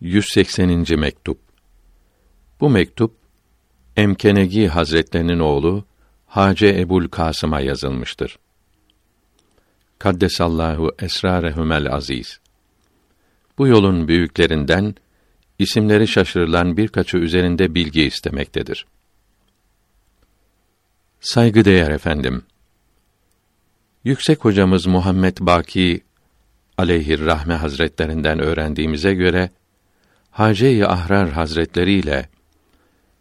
180. mektup. Bu mektup Emkenegi Hazretlerinin oğlu Hace Ebul Kasım'a yazılmıştır. Kaddesallahu esrarehumel aziz. Bu yolun büyüklerinden isimleri şaşırılan birkaçı üzerinde bilgi istemektedir. Saygıdeğer efendim. Yüksek hocamız Muhammed Baki aleyhir rahme hazretlerinden öğrendiğimize göre Hace-i Ahrar Hazretleri ile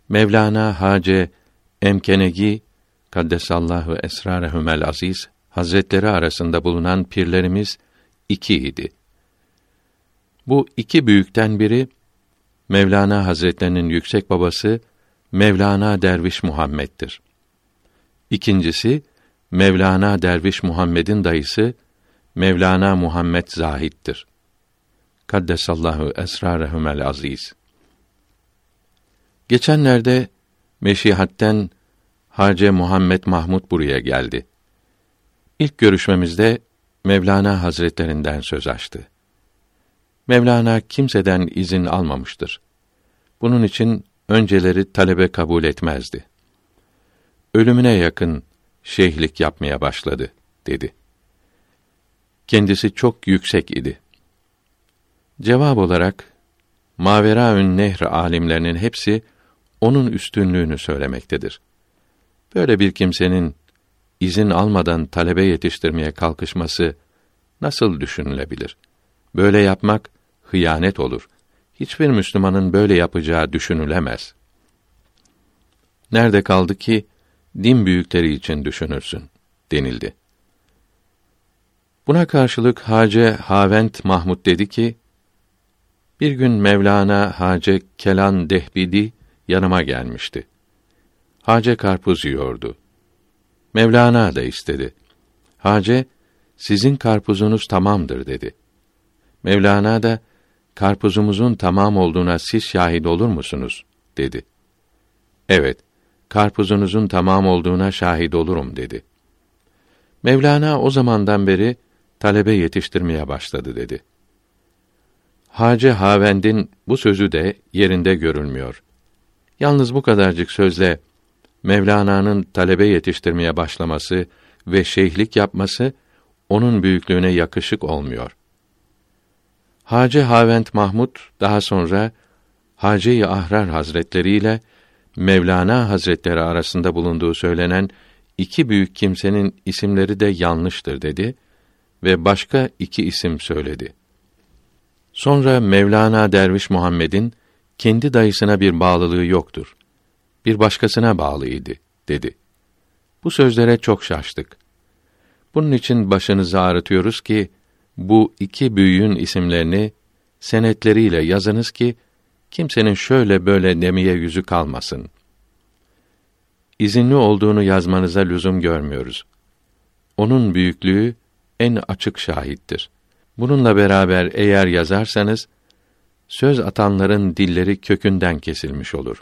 Mevlana Hace Emkenegi Kaddesallahu esrarehumel aziz Hazretleri arasında bulunan pirlerimiz iki idi. Bu iki büyükten biri Mevlana Hazretlerinin yüksek babası Mevlana Derviş Muhammed'dir. İkincisi Mevlana Derviş Muhammed'in dayısı Mevlana Muhammed Zahid'dir. Kaddesallahu esrarehumel aziz. Geçenlerde Meşihat'ten Hace Muhammed Mahmud buraya geldi. İlk görüşmemizde Mevlana Hazretlerinden söz açtı. Mevlana kimseden izin almamıştır. Bunun için önceleri talebe kabul etmezdi. Ölümüne yakın şeyhlik yapmaya başladı dedi. Kendisi çok yüksek idi. Cevap olarak Maveraün Nehr alimlerinin hepsi onun üstünlüğünü söylemektedir. Böyle bir kimsenin izin almadan talebe yetiştirmeye kalkışması nasıl düşünülebilir? Böyle yapmak hıyanet olur. Hiçbir Müslümanın böyle yapacağı düşünülemez. Nerede kaldı ki din büyükleri için düşünürsün denildi. Buna karşılık Hace Havent Mahmud dedi ki: Bir gün Mevlana Hace Kelan Dehbidi yanıma gelmişti. Hace karpuz yiyordu. Mevlana da istedi. Hace, sizin karpuzunuz tamamdır dedi. Mevlana da, karpuzumuzun tamam olduğuna siz şahit olur musunuz? dedi. Evet, karpuzunuzun tamam olduğuna şahit olurum dedi. Mevlana o zamandan beri talebe yetiştirmeye başladı dedi. Hace Havend'in bu sözü de yerinde görülmüyor. Yalnız bu kadarcık sözle Mevlana'nın talebe yetiştirmeye başlaması ve şeyhlik yapması onun büyüklüğüne yakışık olmuyor. Hace Havent Mahmud daha sonra Hace-i Ahrar Hazretleri ile Mevlana Hazretleri arasında bulunduğu söylenen iki büyük kimsenin isimleri de yanlıştır dedi ve başka iki isim söyledi. Sonra Mevlana Derviş Muhammed'in kendi dayısına bir bağlılığı yoktur. Bir başkasına bağlıydı dedi. Bu sözlere çok şaştık. Bunun için başınızı ağrıtıyoruz ki bu iki büyüğün isimlerini senetleriyle yazınız ki kimsenin şöyle böyle demeye yüzü kalmasın. İzinli olduğunu yazmanıza lüzum görmüyoruz. Onun büyüklüğü en açık şahittir. Bununla beraber eğer yazarsanız söz atanların dilleri kökünden kesilmiş olur.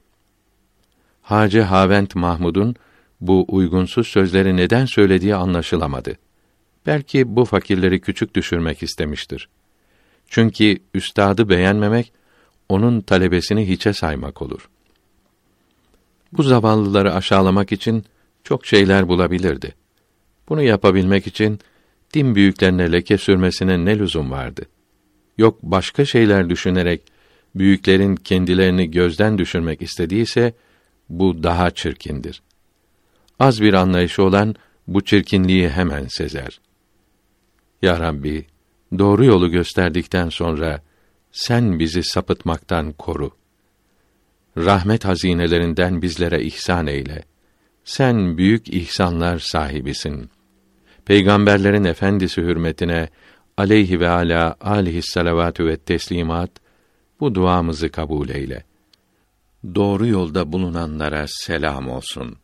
Hacı Havent Mahmud'un bu uygunsuz sözleri neden söylediği anlaşılamadı. Belki bu fakirleri küçük düşürmek istemiştir. Çünkü üstadı beğenmemek onun talebesini hiçe saymak olur. Bu zavallıları aşağılamak için çok şeyler bulabilirdi. Bunu yapabilmek için din büyüklerine leke sürmesine ne lüzum vardı? Yok başka şeyler düşünerek büyüklerin kendilerini gözden düşürmek istediyse bu daha çirkindir. Az bir anlayışı olan bu çirkinliği hemen sezer. Ya Rabbi, doğru yolu gösterdikten sonra sen bizi sapıtmaktan koru. Rahmet hazinelerinden bizlere ihsan eyle. Sen büyük ihsanlar sahibisin. Peygamberlerin efendisi hürmetine aleyhi ve ala alihi salavatü ve teslimat bu duamızı kabul eyle. Doğru yolda bulunanlara selam olsun.